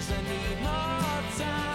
Cause I need more time